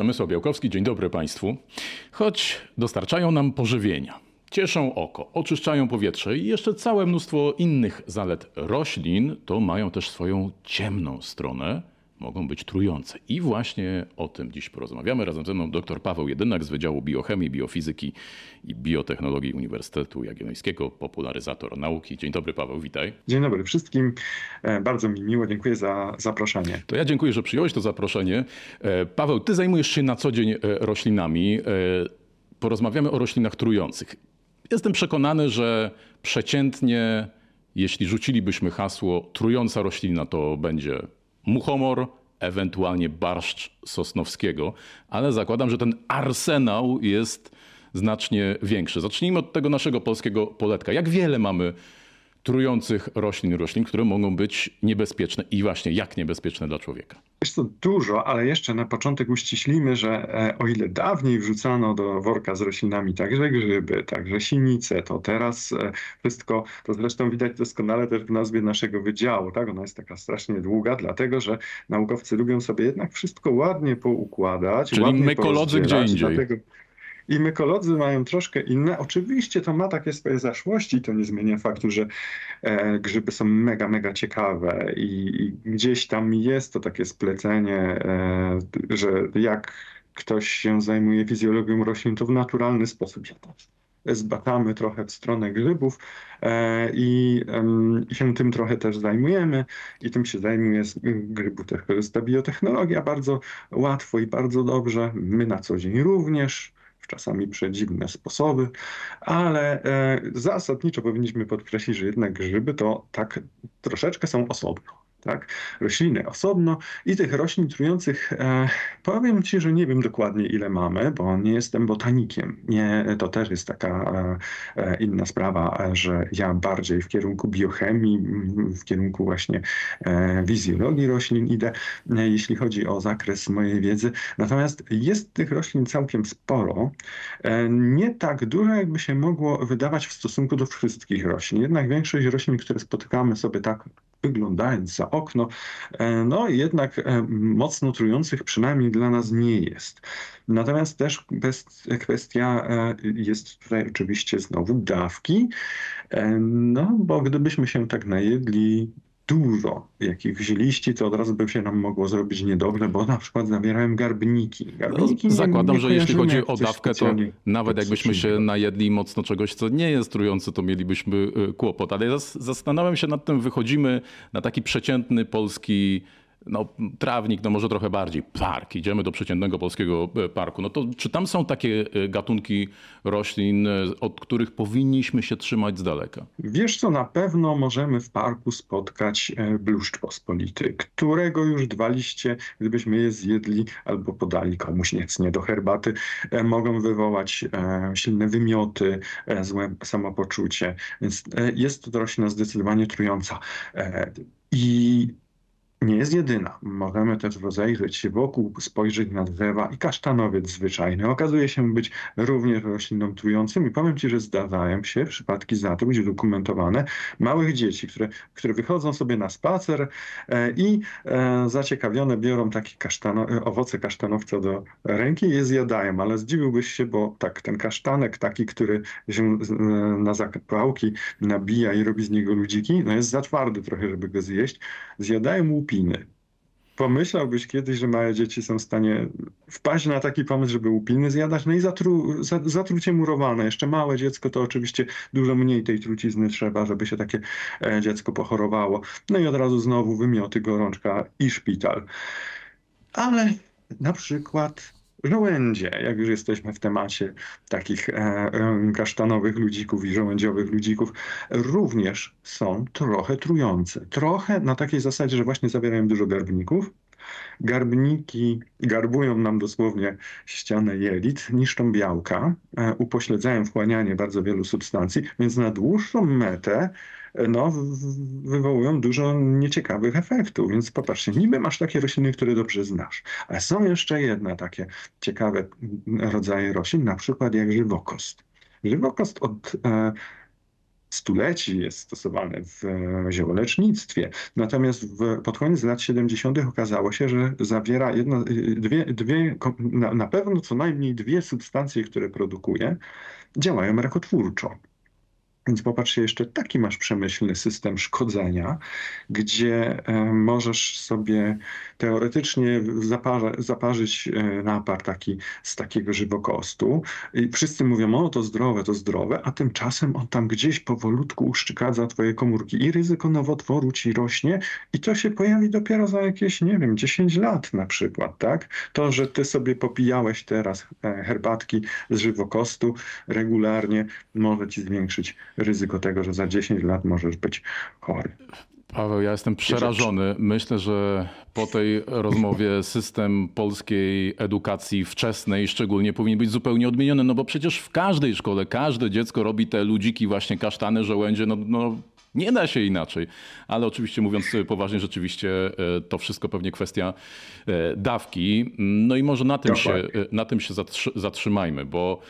Przemysł Białkowski, dzień dobry Państwu. Choć dostarczają nam pożywienia, cieszą oko, oczyszczają powietrze i jeszcze całe mnóstwo innych zalet roślin, to mają też swoją ciemną stronę, mogą być trujące. I właśnie o tym dziś porozmawiamy. Razem ze mną dr Paweł Jedynak z Wydziału Biochemii, Biofizyki i Biotechnologii Uniwersytetu Jagiellońskiego, popularyzator nauki. Dzień dobry Paweł, witaj. Dzień dobry wszystkim. E, bardzo mi miło, dziękuję za zaproszenie. To ja dziękuję, że przyjąłeś to zaproszenie. E, Paweł, ty zajmujesz się na co dzień e, roślinami. Porozmawiamy o roślinach trujących. Jestem przekonany, że przeciętnie, jeśli rzucilibyśmy hasło trująca roślina, to będzie muchomor, ewentualnie barszcz sosnowskiego, ale zakładam, że ten arsenał jest znacznie większy. Zacznijmy od tego naszego polskiego poletka. Jak wiele mamy trujących roślin, roślin, które mogą być niebezpieczne i właśnie jak niebezpieczne dla człowieka? Jest to dużo, ale jeszcze na początek uściślimy, że e, o ile dawniej wrzucano do worka z roślinami także grzyby, także sinice, to teraz e, wszystko, to zresztą widać doskonale też w nazwie naszego wydziału, tak? Ona jest taka strasznie długa, dlatego że naukowcy lubią sobie jednak wszystko ładnie poukładać. Czyli ładnie mykolodzy gdzie indziej. Dlatego i mykolodzy mają troszkę inne. Oczywiście to ma takie swoje zaszłości, to nie zmienia faktu, że e, grzyby są mega, mega ciekawe. I, i, gdzieś tam jest to takie splecenie, e, że jak ktoś się zajmuje fizjologią roślin, to w naturalny sposób zbatamy trochę w stronę grzybów e, i, i, się tym trochę też zajmujemy. I tym się zajmuje grybów też. Biotechnologia bardzo łatwo i bardzo dobrze. My na co dzień również czasami przedziwne sposoby, ale e, zasadniczo powinniśmy podkreślić, że jednak grzyby to tak troszeczkę są osobno tak? Rośliny osobno i tych roślin trujących e, powiem Ci, że nie wiem dokładnie ile mamy, bo nie jestem botanikiem. Nie, to też jest taka e, e inna sprawa, że ja bardziej w kierunku biochemii, w kierunku właśnie e, wizjologii roślin idę, e, jeśli chodzi o zakres mojej wiedzy. Natomiast jest tych roślin całkiem sporo. E, nie tak dużo, jakby się mogło wydawać w stosunku do wszystkich roślin. Jednak większość roślin, które spotykamy sobie tak wyglądając za okno, e, no jednak e, mocno trujących przynajmniej dla nas nie jest. Natomiast też kwestia e, jest tutaj oczywiście znowu dawki, no bo gdybyśmy się tak najedli dużo jakichś liści, to od razu by się nam mogło zrobić niedobrze, bo na przykład zawierają garbniki. garbniki no, zakładam, nie że jeśli chodzi o dawkę, to nawet jakbyśmy się najedli mocno czegoś, co nie jest trujące, to mielibyśmy y, kłopot. Ale zastanawiam się nad tym, wychodzimy na taki przeciętny polski no, trawnik, no może trochę bardziej, park, idziemy do przeciętnego polskiego e, parku, no to czy tam są takie e, gatunki roślin, e, od których powinniśmy się trzymać z daleka? Wiesz co, na pewno możemy w parku spotkać bluszcz pospolity, którego już dwa liście, gdybyśmy je zjedli albo podali komuś niecnie do herbaty, mogą wywołać silne wymioty, złe samopoczucie, więc jest to roślina zdecydowanie trująca. I nie jest jedyna. Możemy też rozejrzeć się wokół, spojrzeć na drzewa i kasztanowiec zwyczajny okazuje się być również rośliną trującym i powiem Ci, że zdarzają się przypadki za to, być udokumentowane, małych dzieci, które, które wychodzą sobie na spacer e, i e, zaciekawione biorą takie kasztano, owoce kasztanowca do ręki i je zjadają, ale zdziwiłbyś się, bo tak, ten kasztanek taki, który się e, na zapałki nabija i robi z niego ludziki, no jest za twardy trochę, żeby go zjeść. Zjadają łup łupiny. Pomyślałbyś kiedyś, że małe dzieci są w stanie wpaść na taki pomysł, żeby łupiny zjadać, no i zatru, zatrucie murowane. Jeszcze małe dziecko to oczywiście dużo mniej tej trucizny trzeba, żeby się takie e, dziecko pochorowało. No i od razu znowu wymioty, gorączka i szpital. Ale na przykład żołędzie, jak już jesteśmy w temacie takich e, e, kasztanowych ludzików i żołędziowych ludzików, również są trochę trujące. Trochę na takiej zasadzie, że właśnie zawierają dużo garbników. Garbniki garbują nam dosłownie ścianę jelit, niszczą białka, e, upośledzają wchłanianie bardzo wielu substancji, więc na dłuższą metę no, wywołują dużo nieciekawych efektów. Więc popatrzcie, niby masz takie rośliny, które dobrze znasz, ale są jeszcze jedne takie ciekawe rodzaje roślin, na przykład jak żywokost. Żywokost od e, stuleci jest stosowany w ziołolecznictwie. Natomiast w, pod koniec lat 70. okazało się, że zawiera jedno, dwie, dwie na, na pewno co najmniej dwie substancje, które produkuje, działają rakotwórczo. Więc popatrzcie, jeszcze taki masz przemyślny system szkodzenia, gdzie e, możesz sobie teoretycznie zaparzyć e, napar taki z takiego żywokostu. I wszyscy mówią, o to zdrowe, to zdrowe, a tymczasem on tam gdzieś powolutku uszczykadza twoje komórki i ryzyko nowotworu ci rośnie i to się pojawi dopiero za jakieś, nie wiem, 10 lat na przykład, tak? To, że ty sobie popijałeś teraz e, herbatki z żywokostu regularnie, może ci zwiększyć ryzyko tego, że za 10 lat możesz być chory. Paweł, ja jestem przerażony. Myślę, że po tej rozmowie system polskiej edukacji wczesnej szczególnie powinien być zupełnie odmieniony, no bo przecież w każdej szkole każde dziecko robi te ludziki właśnie kasztany, żołędzie, no, no nie da się inaczej. Ale oczywiście mówiąc poważnie, rzeczywiście e, to wszystko pewnie kwestia e, dawki. No i może na tym, się, e, na tym się zatrzymajmy, bo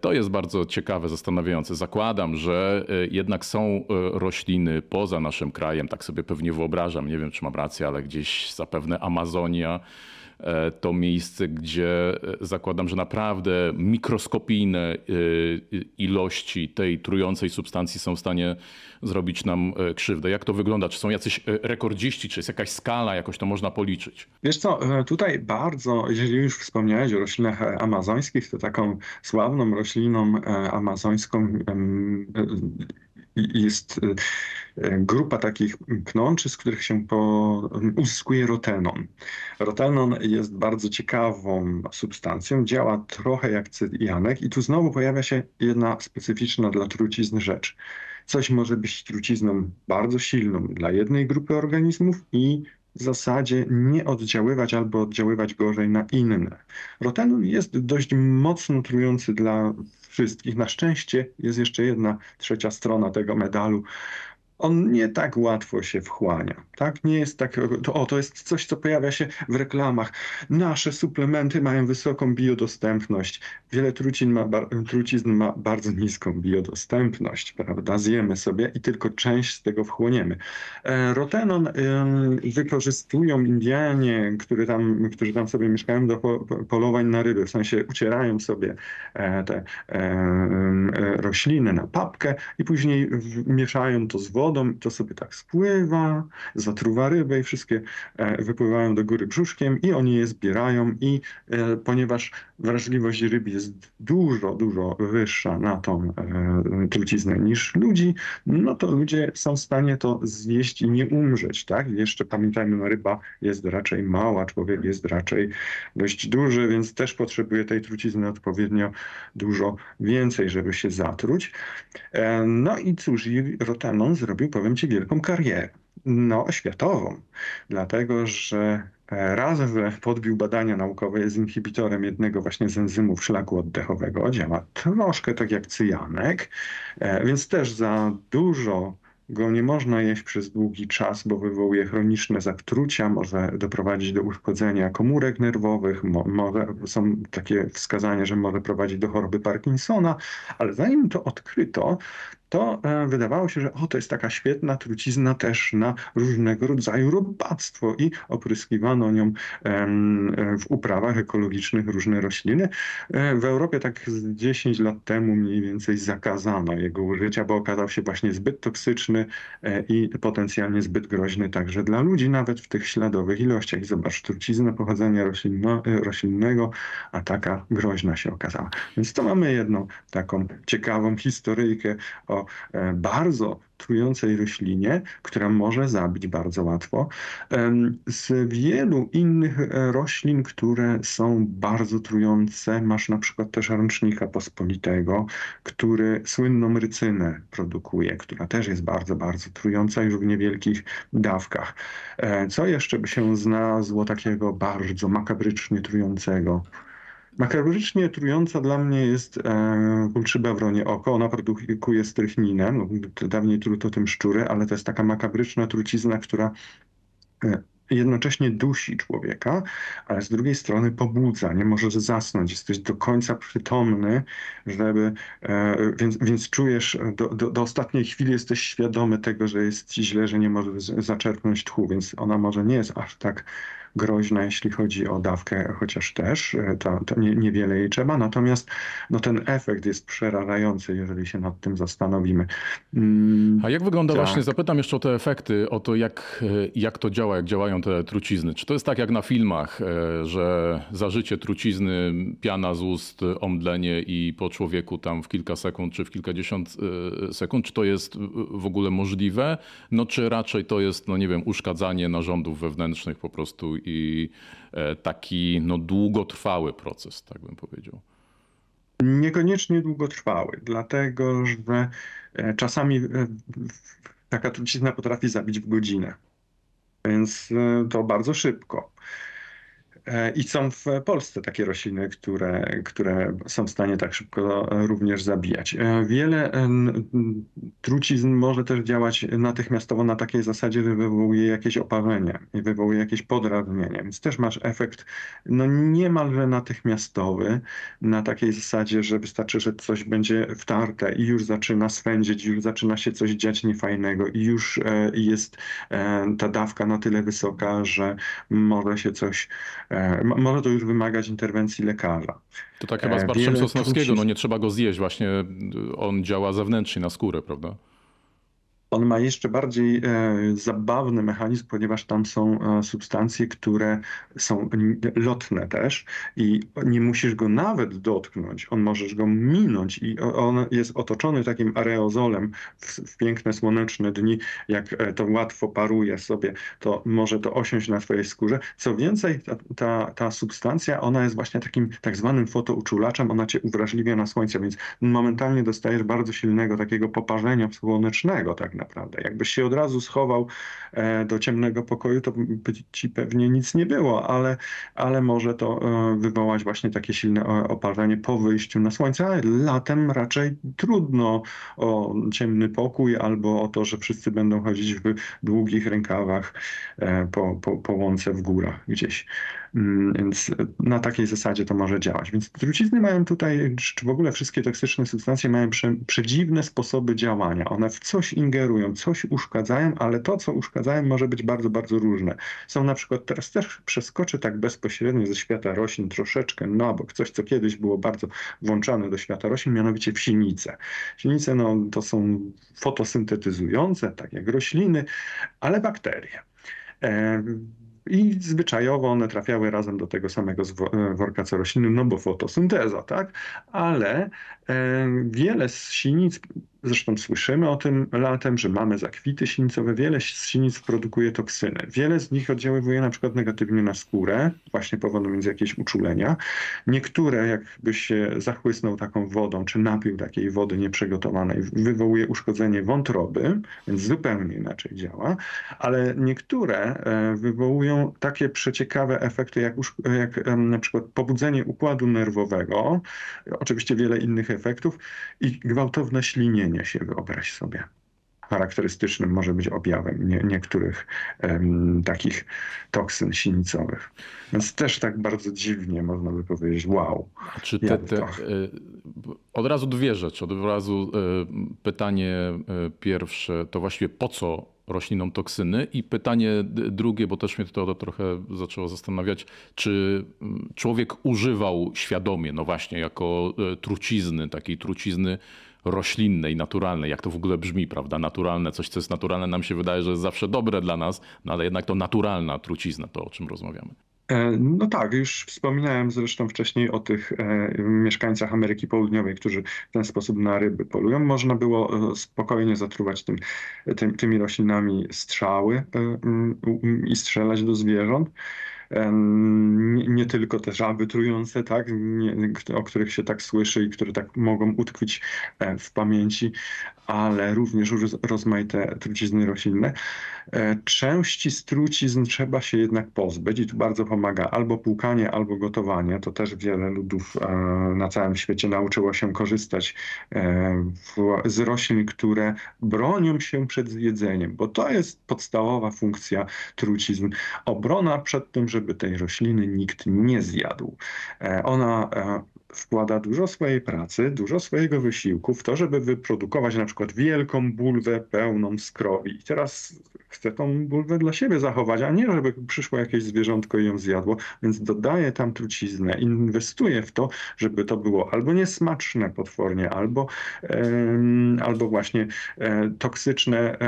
to jest bardzo ciekawe, zastanawiające. Zakładam, że jednak są rośliny poza naszym krajem, tak sobie pewnie wyobrażam, nie wiem czy mam rację, ale gdzieś zapewne Amazonia E, to miejsce, gdzie e, zakładam, że naprawdę mikroskopijne e, ilości tej trującej substancji są w stanie zrobić nam krzywdę. Jak to wygląda? Czy są jacyś rekordziści, czy jest jakaś skala, jakoś to można policzyć? Wiesz co, tutaj bardzo, jeżeli już wspomniałeś o roślinach amazońskich, to taką sławną rośliną amazońską jest e, grupa takich knączy, z których się po, uzyskuje rotenon. Rotenon jest bardzo ciekawą substancją, działa trochę jak cyjanek i tu znowu pojawia się jedna specyficzna dla trucizn rzecz. Coś może być trucizną bardzo silną dla jednej grupy organizmów i w zasadzie nie oddziaływać albo oddziaływać gorzej na inne. Rotenon jest dość mocno trujący dla wszystkich. Na szczęście jest jeszcze jedna trzecia strona tego medalu on nie tak łatwo się wchłania. Tak? Nie jest tak, to, o, to jest coś, co pojawia się w reklamach. Nasze suplementy mają wysoką biodostępność. Wiele trucizn ma, trucizn ma bardzo niską biodostępność, prawda? Zjemy sobie i tylko część z tego wchłoniemy. E, rotenon wykorzystują Indianie, którzy tam, którzy tam sobie mieszkają do polowań na ryby, w sensie ucierają sobie e, te e, rośliny na papkę i później mieszają to z wodą wodą, to sobie tak spływa, zatruwa rybę i wszystkie e, wypływają do góry brzuszkiem i oni je zbierają i e, ponieważ wrażliwość ryb jest dużo, dużo wyższa na tą e, truciznę niż ludzi, no to ludzie są w stanie to zjeść i nie umrzeć, tak? Jeszcze pamiętajmy, no ryba jest raczej mała, człowiek jest raczej dość duży, więc też potrzebuje tej trucizny odpowiednio dużo więcej, żeby się zatruć. No i cóż, rotanon zrobił zrobił, powiem Ci, wielką karierę. No, światową. Dlatego, że e, raz, że podbił badania naukowe, jest inhibitorem jednego właśnie z enzymów szlaku oddechowego, działa troszkę tak jak cyjanek, e, więc też za dużo go nie można jeść przez długi czas, bo wywołuje chroniczne zatrucia, może doprowadzić do uszkodzenia komórek nerwowych, może, są takie wskazania, że może prowadzić do choroby Parkinsona, ale zanim to odkryto, to e, wydawało się, że o, to jest taka świetna trucizna też na różnego rodzaju robactwo i opryskiwano nią w uprawach ekologicznych różne rośliny. E, w Europie tak z 10 lat temu mniej więcej zakazano jego użycia, bo okazał się właśnie zbyt toksyczny e, i potencjalnie zbyt groźny także dla ludzi, nawet w tych śladowych ilościach. Zobacz, trucizna pochodzenia roślinno, roślinnego, a taka groźna się okazała. Więc to mamy jedną taką ciekawą historyjkę o E, bardzo trującej roślinie, która może zabić bardzo łatwo. Z wielu innych e, roślin, które są bardzo trujące, masz na przykład też rącznika pospolitego, który słynną rycynę produkuje, która też jest bardzo, bardzo trująca już w niewielkich dawkach. E, co jeszcze by się znalazło takiego bardzo makabrycznie trującego? Makabrycznie trująca dla mnie jest e, kulczyba oko. Ona produkuje strychninę. No, dawniej truto tym szczury, ale to jest taka makabryczna trucizna, która e, jednocześnie dusi człowieka, ale z drugiej strony pobudza, nie możesz zasnąć, jesteś do końca przytomny, żeby, e, więc, więc czujesz, do, do, do ostatniej chwili jesteś świadomy tego, że jest ci źle, że nie możesz zaczerpnąć tchu, więc ona może nie jest aż tak groźna, jeśli chodzi o dawkę, chociaż też e, to, to nie, niewiele jej trzeba. Natomiast no, ten efekt jest przerażający, jeżeli się nad tym zastanowimy. Mm, A jak wygląda tak. właśnie, zapytam jeszcze o te efekty, o to jak, e, jak to działa, jak działają te trucizny. Czy to jest tak jak na filmach, e, że zażycie trucizny, piana z ust, omdlenie i po człowieku tam w kilka sekund czy w kilkadziesiąt sekund, czy to jest w ogóle możliwe? No czy raczej to jest, no nie wiem, uszkadzanie narządów wewnętrznych po prostu i e, taki no, długotrwały proces, tak bym powiedział. Niekoniecznie długotrwały, dlatego że e, czasami e, taka trucizna potrafi zabić w godzinę, więc to bardzo szybko. E, I są w Polsce takie rośliny, które, które są w stanie tak szybko również zabijać. E, wiele trucizn może też działać natychmiastowo na takiej zasadzie, że wywołuje jakieś oparzenie i wywołuje jakieś podrażnienie, więc też masz efekt no niemalże natychmiastowy na takiej zasadzie, że wystarczy, że coś będzie wtarte i już zaczyna swędzić, już zaczyna się coś dziać niefajnego i już e, jest ta dawka na tyle wysoka, że może się coś E, może to już wymagać interwencji lekarza. To tak chyba z e, barszczem Sosnowskiego, no nie trzeba go zjeść, właśnie on działa zewnętrznie na skórę, prawda? On ma jeszcze bardziej e, zabawny mechanizm, ponieważ tam są e, substancje, które są lotne też i nie musisz go nawet dotknąć, on możesz go minąć i on jest otoczony takim areozolem w, w piękne słoneczne dni, jak e, to łatwo paruje sobie, to może to osiąść na twojej skórze. Co więcej, ta, ta, ta substancja, ona jest właśnie takim tak zwanym fotouczulaczem, ona cię uwrażliwia na słońce, więc momentalnie dostajesz bardzo silnego takiego poparzenia słonecznego tak naprawdę naprawdę. Jakbyś się od razu schował e, do ciemnego pokoju, to by ci pewnie nic nie było, ale, ale może to e, wywołać właśnie takie silne oparzenie po wyjściu na słońce, ale latem raczej trudno o ciemny pokój albo o to, że wszyscy będą chodzić w długich rękawach e, po, po, po łące w górach gdzieś. Mm, więc na takiej zasadzie to może działać. Więc trucizny mają tutaj, czy w ogóle wszystkie toksyczne substancje mają prze, przedziwne sposoby działania. One w coś ingerują, coś uszkadzają, ale to, co uszkadzają, może być bardzo, bardzo różne. Są na przykład, teraz też przeskoczę tak bezpośrednio ze świata roślin troszeczkę na bok, coś, co kiedyś było bardzo włączane do świata roślin, mianowicie wsinice. Wsinice no, to są fotosyntetyzujące, tak jak rośliny, ale bakterie. E, i zwyczajowo one trafiały razem do tego samego e, worka co rośliny, no bo fotosynteza, tak? Ale e, wiele z sinic Zresztą słyszymy o tym latem, że mamy zakwity sinicowe. Wiele sinic produkuje toksyny. Wiele z nich oddziaływuje na przykład negatywnie na skórę, właśnie powodując jakieś uczulenia. Niektóre, jakbyś się zachłysnął taką wodą, czy napił takiej wody nieprzygotowanej, wywołuje uszkodzenie wątroby, więc zupełnie inaczej działa. Ale niektóre e, wywołują takie przeciekawe efekty, jak, jak na przykład pobudzenie układu nerwowego, oczywiście wiele innych efektów i gwałtowne ślinienie się, wyobraź sobie. Charakterystycznym może być objawem nie, niektórych takich toksyn sinicowych. Więc też tak bardzo dziwnie można by powiedzieć, wow. Czy te, te, e, od razu dwie rzeczy. Od razu e, pytanie e, pierwsze to właściwie po co roślinom toksyny i pytanie drugie, bo też mnie to trochę zaczęło zastanawiać, czy człowiek używał świadomie, no właśnie jako trucizny, takiej trucizny roślinnej, naturalnej, jak to w ogóle brzmi, prawda? Naturalne, coś co jest naturalne nam się wydaje, że jest zawsze dobre dla nas, no ale jednak to naturalna trucizna, to o czym rozmawiamy. E, no tak, już wspominałem zresztą wcześniej o tych e, mieszkańcach Ameryki Południowej, którzy w ten sposób na ryby polują. Można było e, spokojnie zatruwać tym, tym, tymi roślinami strzały i strzelać do zwierząt. Nie, nie tylko te żaby trujące, tak, nie, o których się tak słyszy i które tak mogą utkwić w pamięci, ale również rozmaite trucizny roślinne. Części z trucizn trzeba się jednak pozbyć i tu bardzo pomaga albo płukanie, albo gotowanie. To też wiele ludów na całym świecie nauczyło się korzystać z roślin, które bronią się przed jedzeniem, bo to jest podstawowa funkcja trucizn. Obrona przed tym, żeby tej rośliny nikt nie zjadł. E, ona e, wkłada dużo swojej pracy, dużo swojego wysiłku w to, żeby wyprodukować na przykład wielką bulwę pełną skrobi. I teraz chce tą bulwę dla siebie zachować, a nie żeby przyszło jakieś zwierzątko i ją zjadło, więc dodaje tam truciznę, inwestuje w to, żeby to było albo niesmaczne potwornie, albo, albo właśnie e, toksyczne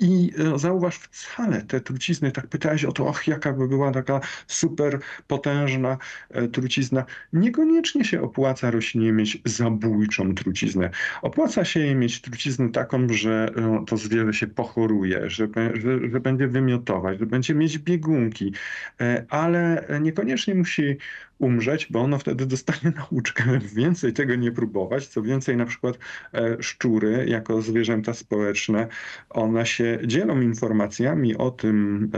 i e, zauważ, wcale te trucizny, tak pytałeś o to, ach, jaka by była taka super potężna e, trucizna. Niekoniecznie się opłaca roślinie mieć zabójczą truciznę. Opłaca się jej mieć truciznę taką, że e, to zwierzę się pochoruje, że, że, że będzie wymiotować, że będzie mieć biegunki, ale niekoniecznie musi umrzeć, bo ono wtedy dostanie nauczkę więcej tego nie próbować. Co więcej, na przykład e, szczury jako zwierzęta społeczne, one się dzielą informacjami o tym,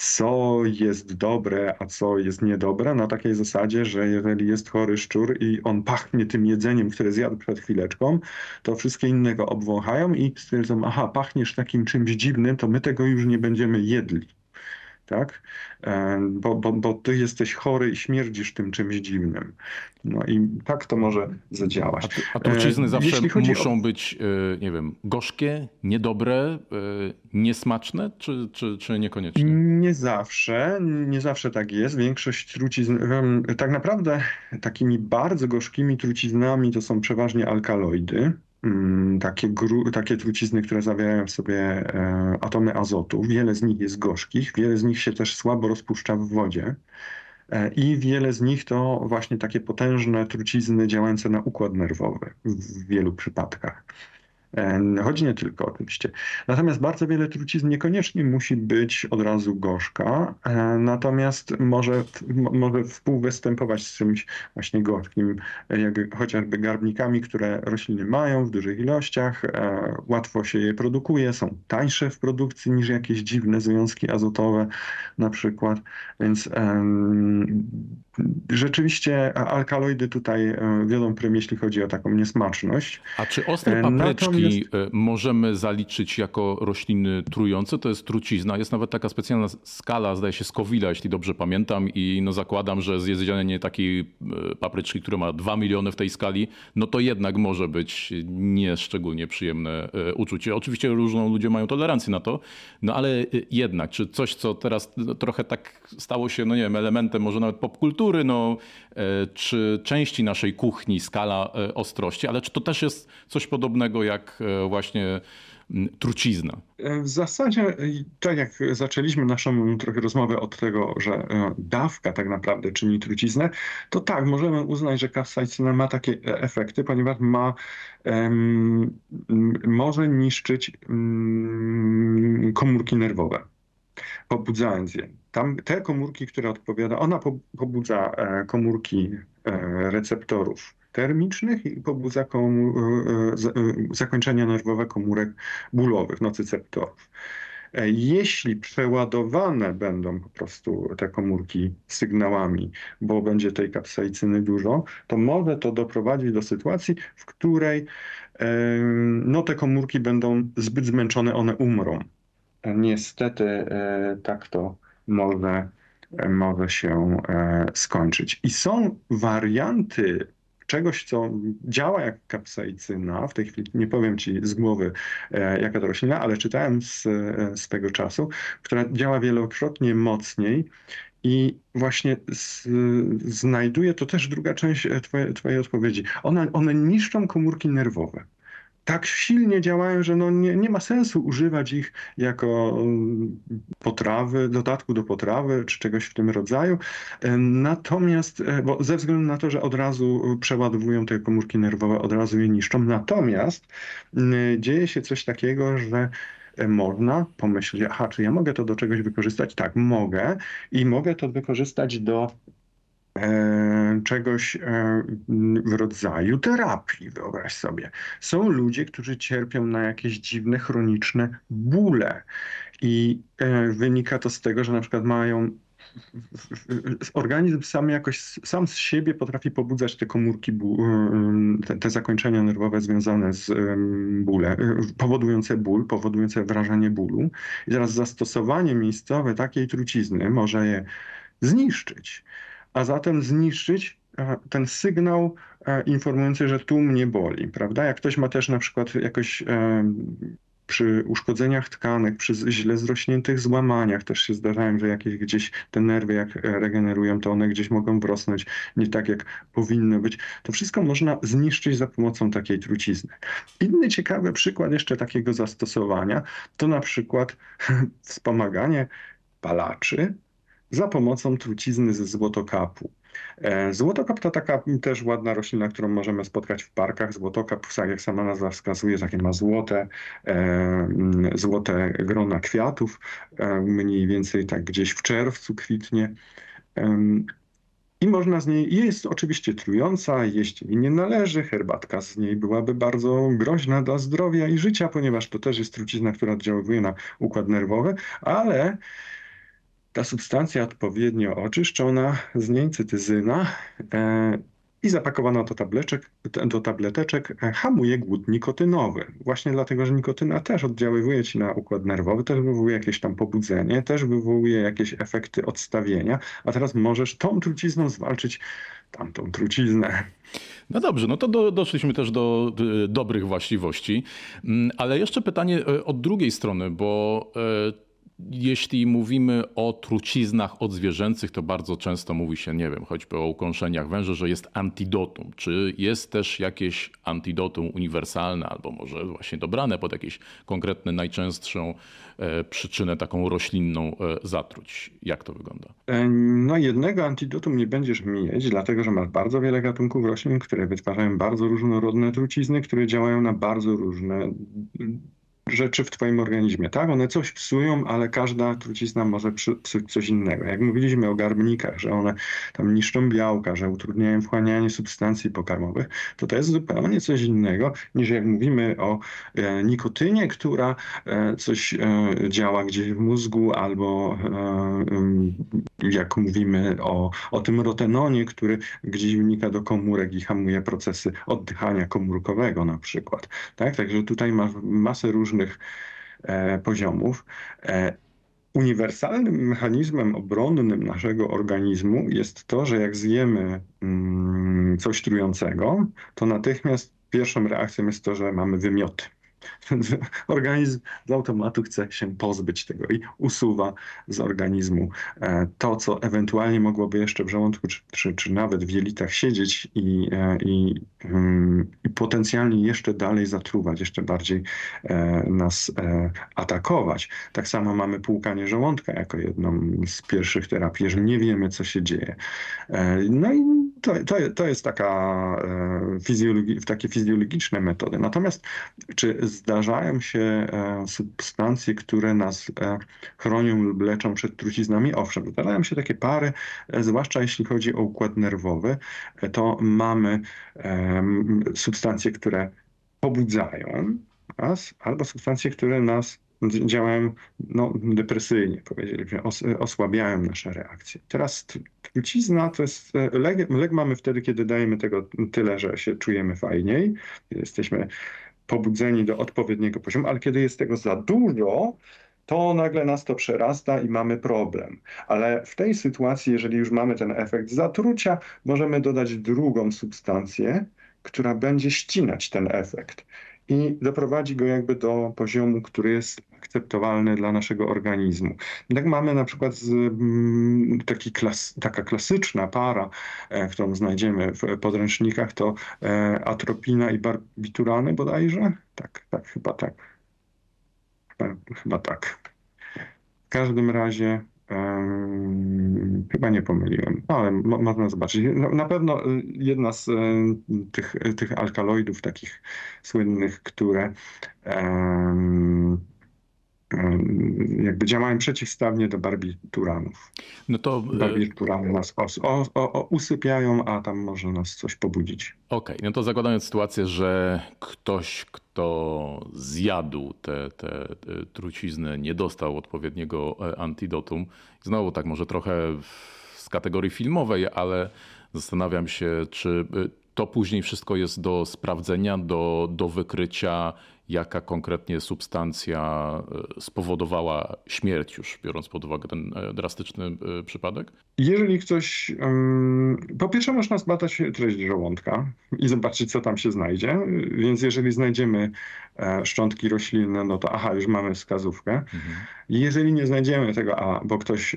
co jest dobre, a co jest niedobre, na takiej zasadzie, że jeżeli jest chory szczur i on pachnie tym jedzeniem, które zjadł przed chwileczką, to wszystkie inne go obwąchają i stwierdzą, aha, pachniesz takim czymś dziwnym, to my tego już nie będziemy jedli tak? E, bo, bo, bo ty jesteś chory i śmierdzisz tym czymś dziwnym. No i tak to może zadziałać. A, a trucizny e, zawsze muszą o... być, e, nie wiem, gorzkie, niedobre, niesmaczne, czy, czy, czy niekoniecznie? Nie zawsze, nie zawsze tak jest. Większość trucizn, tak naprawdę takimi bardzo gorzkimi truciznami to są przeważnie alkaloidy. Mm, takie, gru, takie trucizny, które zawierają w sobie e, atomy azotu. Wiele z nich jest gorzkich, wiele z nich się też słabo rozpuszcza w wodzie. E, I wiele z nich to właśnie takie potężne trucizny działające na układ nerwowy w wielu przypadkach. Chodzi nie tylko oczywiście. Natomiast bardzo wiele trucizn niekoniecznie musi być od razu gorzka, e, natomiast może, może współwystępować z czymś właśnie gorzkim, jak chociażby garbnikami, które rośliny mają w dużych ilościach, e, łatwo się je produkuje, są tańsze w produkcji niż jakieś dziwne związki azotowe na przykład, więc rzeczywiście alkaloidy tutaj e, wiodą prym, jeśli chodzi o taką niesmaczność. A czy ostre papryczki Natomiast... E, możemy zaliczyć jako rośliny trujące, to jest trucizna. Jest nawet taka specjalna skala, zdaje się, Scoville'a, jeśli dobrze pamiętam i no zakładam, że zjedzenie takiej e, papryczki, która ma 2 miliony w tej skali, no to jednak może być nieszczególnie przyjemne e, uczucie. Oczywiście różną ludzie mają tolerancję na to, no ale jednak, czy coś, co teraz trochę tak stało się, no nie wiem, elementem może nawet popkultury, no, czy części naszej kuchni, skala ostrości, ale czy to też jest coś podobnego jak E, właśnie trucizna? E, w zasadzie, tak jak zaczęliśmy naszą trochę rozmowę od tego, że e, dawka tak naprawdę czyni truciznę, to tak, możemy uznać, że kapsaicyna ma takie efekty, ponieważ ma, um, może niszczyć um, komórki nerwowe pobudzając je. Tam te komórki, które odpowiada, ona pobudza komórki receptorów termicznych i pobudza e, e, zakończenia nerwowe komórek bólowych, nocyceptorów. E, jeśli przeładowane będą po prostu te komórki sygnałami, bo będzie tej kapsaicyny dużo, to może to doprowadzić do sytuacji, w której no, te komórki będą zbyt zmęczone, one umrą. Niestety tak to może, może się skończyć. I są warianty czegoś, co działa jak kapsaicyna, w tej chwili nie powiem ci z głowy e, jaka to roślina, ale czytałem z, e, z tego czasu, która działa wielokrotnie mocniej. I właśnie z, znajduje, to też druga część e, twoje, twojej odpowiedzi, one, one niszczą komórki nerwowe tak silnie działają, że no nie, nie ma sensu używać ich jako mm, potrawy, dodatku do potrawy czy czegoś w tym rodzaju. E, natomiast, e, bo ze względu na to, że od razu przeładowują te komórki nerwowe, od razu je niszczą. Natomiast dzieje się coś takiego, że można pomyśleć, aha, czy ja mogę to do czegoś wykorzystać? Tak, mogę i mogę to wykorzystać do E, czegoś e, w rodzaju terapii, wyobraź sobie. Są ludzie, którzy cierpią na jakieś dziwne, chroniczne bóle i e, wynika to z tego, że na przykład mają organizm sam jakoś sam z siebie potrafi pobudzać te komórki, te, te zakończenia nerwowe związane z bólem, powodujące ból, powodujące wrażenie bólu. I teraz zastosowanie miejscowe takiej trucizny może je zniszczyć a zatem zniszczyć e, ten sygnał e, informujący, że tu mnie boli, prawda? Jak ktoś ma też na przykład jakoś e, przy uszkodzeniach tkanek, przy źle zrośniętych złamaniach też się zdarzają, że jakieś gdzieś te nerwy jak regenerują, to one gdzieś mogą wrosnąć nie tak jak powinny być. To wszystko można zniszczyć za pomocą takiej trucizny. Inny ciekawy przykład jeszcze takiego zastosowania to na przykład wspomaganie palaczy za pomocą trucizny ze złotokapu. E, złotokap to taka też ładna roślina, którą możemy spotkać w parkach. Złotokap, jak sama nazwa wskazuje, takie ma złote, e, złote grona kwiatów, e, mniej więcej tak gdzieś w czerwcu kwitnie. I można z niej, jest oczywiście trująca, jeść jej nie należy, herbatka z niej byłaby bardzo groźna dla zdrowia i życia, ponieważ to też jest trucizna, która oddziałuje na układ nerwowy, ale ta substancja odpowiednio oczyszczona, z niej cytyzyna e, i zapakowana do, tableczek, do tableteczek e, hamuje głód nikotynowy. Właśnie dlatego, że nikotyna też oddziaływuje ci na układ nerwowy, też wywołuje jakieś tam pobudzenie, też wywołuje jakieś efekty odstawienia, a teraz możesz tą trucizną zwalczyć tamtą truciznę. No dobrze, no to do, doszliśmy też do y, dobrych właściwości, mm, ale jeszcze pytanie od drugiej strony, bo jeśli mówimy o truciznach odzwierzęcych, to bardzo często mówi się, nie wiem, choćby o ukąszeniach węży, że jest antidotum. Czy jest też jakieś antidotum uniwersalne, albo może właśnie dobrane pod jakieś konkretne, najczęstszą e, przyczynę taką roślinną e, zatruć? Jak to wygląda? E, no jednego antidotum nie będziesz mieć, dlatego że masz bardzo wiele gatunków roślin, które wytwarzają bardzo różnorodne trucizny, które działają na bardzo różne rzeczy w twoim organizmie, tak? One coś psują, ale każda trucizna może psuć coś innego. Jak mówiliśmy o garbnikach, że one tam niszczą białka, że utrudniają wchłanianie substancji pokarmowych, to to jest zupełnie coś innego niż jak mówimy o e, nikotynie, która e, coś e, działa gdzieś w mózgu albo e, jak mówimy o, o tym rotenonie, który gdzieś wnika do komórek i hamuje procesy oddychania komórkowego na przykład. Tak? Także tutaj ma masę różnych e, poziomów. E, uniwersalnym mechanizmem obronnym naszego organizmu jest to, że jak zjemy mm, coś trującego, to natychmiast pierwszą reakcją jest to, że mamy wymioty. Organizm z automatu chce się pozbyć tego i usuwa z organizmu e, to, co ewentualnie mogłoby jeszcze w żołądku czy, czy, czy nawet w jelitach siedzieć i, e, i, mm, i potencjalnie jeszcze dalej zatruwać, jeszcze bardziej e, nas atakować. Tak samo mamy płukanie żołądka jako jedną z pierwszych terapii, jeżeli nie wiemy, co się dzieje. No i to, to, to jest taka fizjologi takie fizjologiczne metody. Natomiast czy zdarzają się e, substancje, które nas e, chronią lub leczą przed truciznami. Owszem, zdarzają się takie pary, e, zwłaszcza jeśli chodzi o układ nerwowy, to mamy substancje, które pobudzają nas, albo substancje, które nas działają no, depresyjnie, powiedzieliśmy, os, osłabiają nasze reakcje. Teraz trucizna to jest, lek, lek mamy wtedy, kiedy dajemy tego tyle, że się czujemy fajniej, jesteśmy pobudzeni do odpowiedniego poziomu, ale kiedy jest tego za dużo, to nagle nas to przerasta i mamy problem. Ale w tej sytuacji, jeżeli już mamy ten efekt zatrucia, możemy dodać drugą substancję, która będzie ścinać ten efekt i doprowadzi go jakby do poziomu, który jest akceptowalny dla naszego organizmu. Tak mamy na przykład mm, taki klas, taka klasyczna para, e, którą znajdziemy w podręcznikach, to e, atropina i barbiturany bodajże? Tak, tak, chyba tak. Chyba, chyba tak. W każdym razie Chyba nie pomyliłem, ale mo można zobaczyć. Na pewno y, jedna z y, tych, tych alkaloidów takich słynnych, które jakby działają przeciwstawnie do barbituranów. No to... Barbiturany nas os, o, o, usypiają, a tam może nas coś pobudzić. Okej, okay, no to zakładając sytuację, że ktoś, kto zjadł te, te, te trucizny, nie dostał odpowiedniego e, antidotum, znowu tak może trochę z kategorii filmowej, ale zastanawiam się, czy e, to później wszystko jest do sprawdzenia, do, do wykrycia, jaka konkretnie substancja e, spowodowała śmierć, już biorąc pod uwagę ten e, drastyczny e, przypadek? Jeżeli ktoś. Po pierwsze, można zbadać treść żołądka i zobaczyć, co tam się znajdzie. Więc jeżeli znajdziemy szczątki roślinne, no to aha, już mamy wskazówkę. Mhm. Jeżeli nie znajdziemy tego, a bo ktoś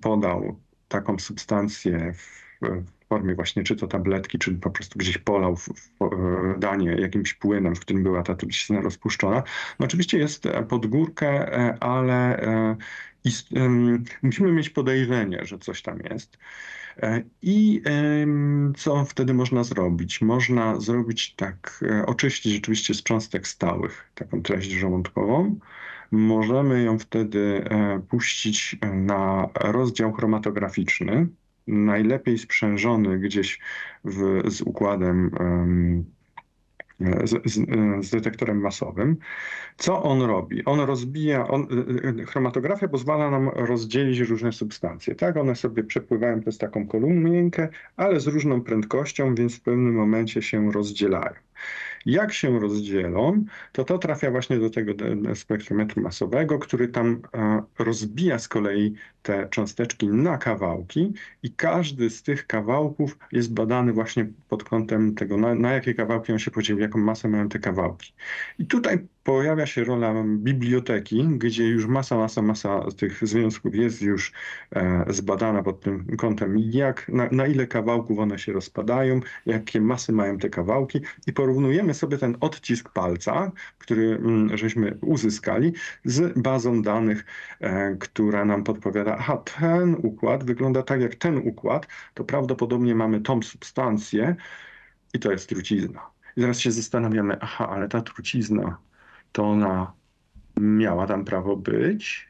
podał taką substancję w formie właśnie czy to tabletki, czy po prostu gdzieś polał w, w, e, danie jakimś płynem, w którym była ta trucizna rozpuszczona. No oczywiście jest e, pod górkę, e, ale musimy mieć podejrzenie, że coś tam jest. I co wtedy można zrobić? Można zrobić tak, oczyścić rzeczywiście z cząstek stałych taką treść żołądkową. Możemy ją wtedy puścić na rozdział chromatograficzny, najlepiej sprzężony gdzieś w, z układem z, z, z, detektorem masowym. Co on robi? On rozbija, on, y, chromatografia pozwala nam rozdzielić różne substancje. Tak, one sobie przepływają przez taką kolumnienkę, ale z różną prędkością, więc w pewnym momencie się rozdzielają. Jak się rozdzielą, to to trafia właśnie do tego spektrometru masowego, który tam e, rozbija z kolei te cząsteczki na kawałki i każdy z tych kawałków jest badany właśnie pod kątem tego, na, na jakie kawałki on się podzielił, jaką masę mają te kawałki. I tutaj pojawia się rola biblioteki, gdzie już masa, masa, masa tych związków jest już e, zbadana pod tym kątem, jak, na, na, ile kawałków one się rozpadają, jakie masy mają te kawałki i porównujemy sobie ten odcisk palca, który mm, żeśmy uzyskali z bazą danych, e, która nam podpowiada, aha, ten układ wygląda tak jak ten układ, to prawdopodobnie mamy tą substancję i to jest trucizna. I teraz się zastanawiamy, aha, ale ta trucizna to ona miała tam prawo być,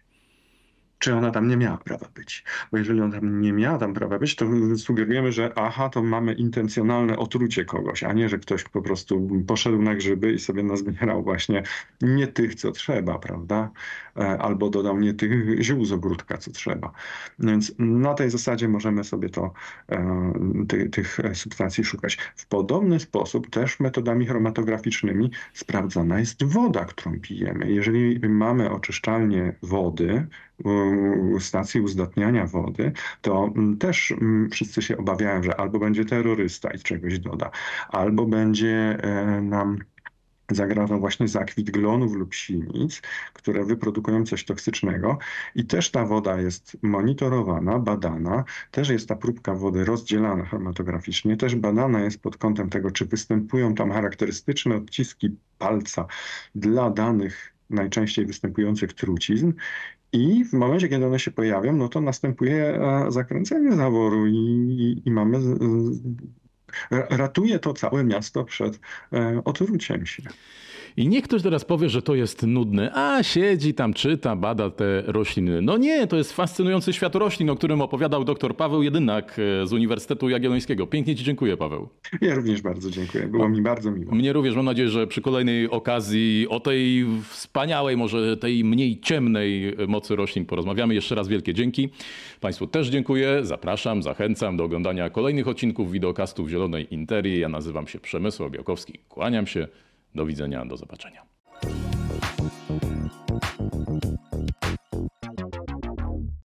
czy ona tam nie miała prawa być. Bo jeżeli ona tam nie miała tam prawa być, to sugerujemy, że aha, to mamy intencjonalne otrucie kogoś, a nie, że ktoś po prostu poszedł na grzyby i sobie nazbierał właśnie nie tych, co trzeba, prawda? E, albo dodał nie tych ziół z ogródka, co trzeba. Więc na tej zasadzie możemy sobie to, e, ty, tych substancji szukać. W podobny sposób też metodami chromatograficznymi sprawdzana jest woda, którą pijemy. Jeżeli mamy oczyszczalnię wody, stacji uzdatniania wody, to mm, też mm, wszyscy się obawiają, że albo będzie terrorysta i czegoś doda, albo będzie e, nam zagrażał właśnie zakwit glonów lub sinic, które wyprodukują coś toksycznego. I też ta woda jest monitorowana, badana, też jest ta próbka wody rozdzielana chromatograficznie, też badana jest pod kątem tego, czy występują tam charakterystyczne odciski palca dla danych najczęściej występujących trucizn i w momencie, kiedy one się pojawią, no to następuje e, zakręcenie zaworu i, i, i mamy ratuje to całe miasto przed e, otruciem się. I niech ktoś teraz powie, że to jest nudne. A siedzi tam, czyta, bada te rośliny. No nie, to jest fascynujący świat roślin, o którym opowiadał dr Paweł Jedynak e, z Uniwersytetu Jagiellońskiego. Pięknie Ci dziękuję, Paweł. Ja również bardzo dziękuję. Było mi bardzo miło. Mnie również. Mam nadzieję, że przy kolejnej okazji o tej wspaniałej, może tej mniej ciemnej mocy roślin porozmawiamy. Jeszcze raz wielkie dzięki. Państwu też dziękuję. Zapraszam, zachęcam do oglądania kolejnych odcinków wideokastów Zielonej Interii. Ja nazywam się Przemysław Białkowski. Kłaniam się. Do widzenia, do zobaczenia.